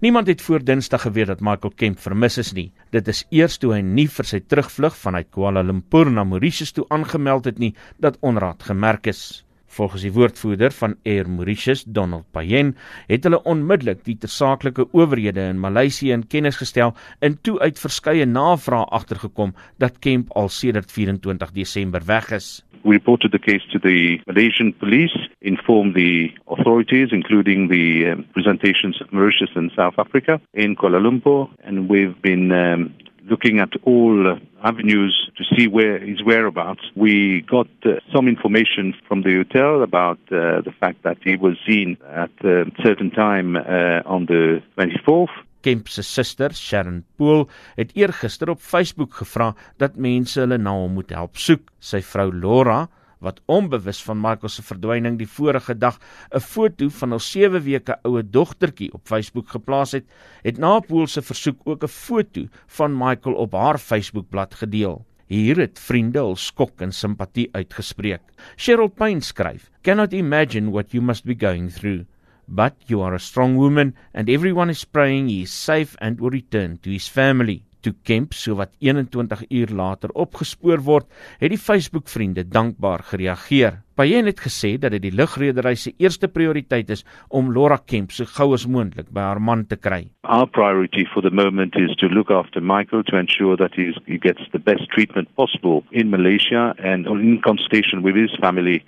Niemand het voor Dinsdag geweet dat Michael Kemp vermis is nie. Dit is eers toe hy nie vir sy terugvlug vanuit Kuala Lumpur na Mauritius toe aangemeld het nie dat onraad gemerk is. Volgens die woordvoerder van Air Mauritius, Donald Payen, het hulle onmiddellik die tersaaklike owerhede in Maleisië in kennis gestel en toe uit verskeie navrae agtergekom dat Kemp al sedert 24 Desember weg is. We reported the case to the Malaysian police, informed the authorities, including the um, presentations of Mauritius and South Africa in Kuala Lumpur, and we've been um, looking at all uh, avenues to see where his whereabouts. We got uh, some information from the hotel about uh, the fact that he was seen at a certain time uh, on the 24th. Kemp se suster, Sharon Pool, het eergister op Facebook gevra dat mense hulle na hom moet help soek. Sy vrou Laura, wat onbewus van Michael se verdwyning die vorige dag 'n foto van hul 7 weke oue dogtertjie op Facebook geplaas het, het na Pool se versoek ook 'n foto van Michael op haar Facebookblad gedeel. Hier het vriende hul skok en simpatie uitgespreek. Cheryl Payne skryf: "Cannot imagine what you must be going through." But you are a strong woman and everyone is praying he is safe and will return to his family. Toe Kemp so wat 21 uur later opgespoor word, het die Facebook-vriende dankbaar gereageer. Payen het gesê dat dit die lugredery se eerste prioriteit is om Laura Kemp so gou as moontlik by haar man te kry. Our priority for the moment is to look after Michael to ensure that he gets the best treatment possible in Malaysia and in consultation with his family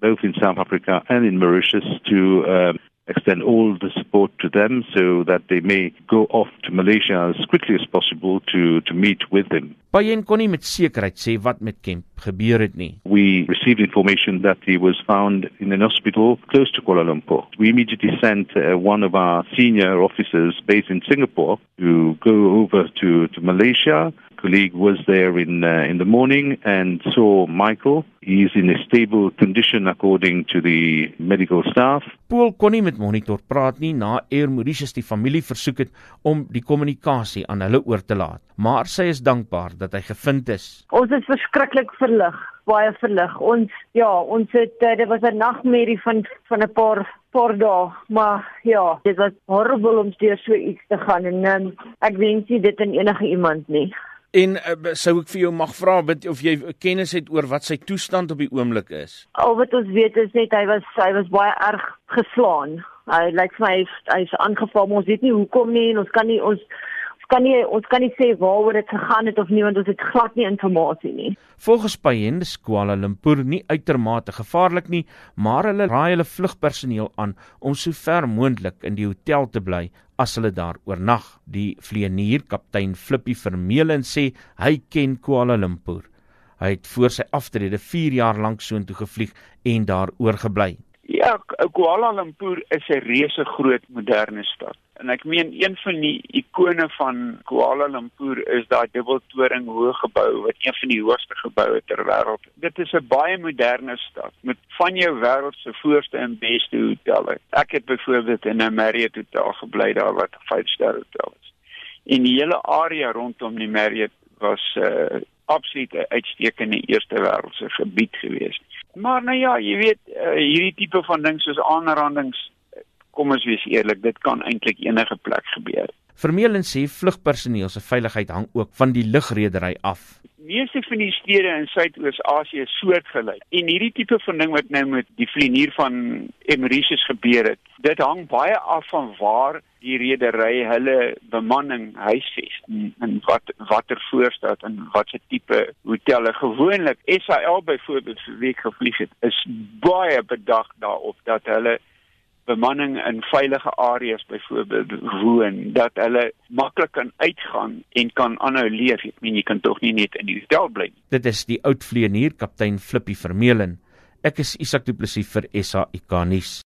both in South Africa and in Mauritius to um, extend all the support to them so that they may go off to Malaysia as quickly as possible to to meet with him. Payen kon nie met sekerheid sê wat met Kemp gebeur het nie. We received information that he was found in an hospital close to Kuala Lumpur. We immediately sent uh, one of our senior officers based in Singapore to go over to to Malaysia colleague was there in uh, in the morning and saw Michael. He is in a stable condition according to the medical staff. Paul kon nie met Monitor praat nie na Air Mauritius die familie versoek het om die kommunikasie aan hulle oor te laat, maar sy is dankbaar dat hy gevind is. Ons is verskriklik verlig, baie verlig. Ons ja, ons het uh, dit was 'n nagmerrie van van 'n paar paar dae, maar ja, dit was horrible om deur so iets te gaan en um, ek wens nie dit aan enige iemand nie. En uh, sou ek vir jou mag vra of jy kennis het oor wat sy toestand op die oomblik is? Al wat ons weet is net hy was hy was baie erg geslaan. Hy lyk vir my hy's aangeval, maar ons weet nie hoekom nie en ons kan nie ons kan nie ons kan nie sê waaroor dit gegaan het of nie want ons het glad nie inligting nie. Volgens Payen is Kuala Lumpur nie uitermate gevaarlik nie, maar hulle raai hulle vlugpersoneel aan om so ver moontlik in die hotel te bly as hulle daar oornag. Die vlieënier kaptein Flippy Vermeulen sê hy ken Kuala Lumpur. Hy het voor sy aftrede 4 jaar lank soontoe gevlieg en daar oorgebly. Ja, Kuala Lumpur is 'n reuse groot moderne stad. En ek meen een van die ikone van Kuala Lumpur is daai dubbeltoring hoë gebou wat een van die hoogste geboue ter wêreld. Dit is 'n baie moderne stad met van jou wêreld se voorste en beste hotelle. Ek het byvoorbeeld in 'n Marriott hotel gebly daar wat 'n 5-ster hotel is. En die hele area rondom die Marriott was 'n uh, eh, absolute uitstekende eerste wêreldse gebied geweest. Maar nou ja, jy weet, uh, hierdie tipe van ding soos aanrandings kom ons wees eerlik, dit kan eintlik enige plek gebeur. Vermeulen sê vlugpersoneel se veiligheid hang ook van die lugredery af. Meeste van die stede in Suidoos-Asië is soortgelyk. En hierdie tipe van ding wat nou met die vlieënier van Emirates gebeur het, dit hang baie af van waar die redery hulle bemanning huisves en, wat watter voorstaat en wat se tipe hotelle gewoonlik SAL byvoorbeeld vir week gevlieg het, is baie bedag daarop dat hulle bemanning in veilige areas byvoorbeeld woon dat hulle maklik kan uitgaan en kan aanhou leef. Ek meen jy kan tog nie net in die hotel bly nie. Dit is die oud vlieënier kaptein Flippy Vermeulen. Ek is Isak Du Plessis vir SA Ikanis.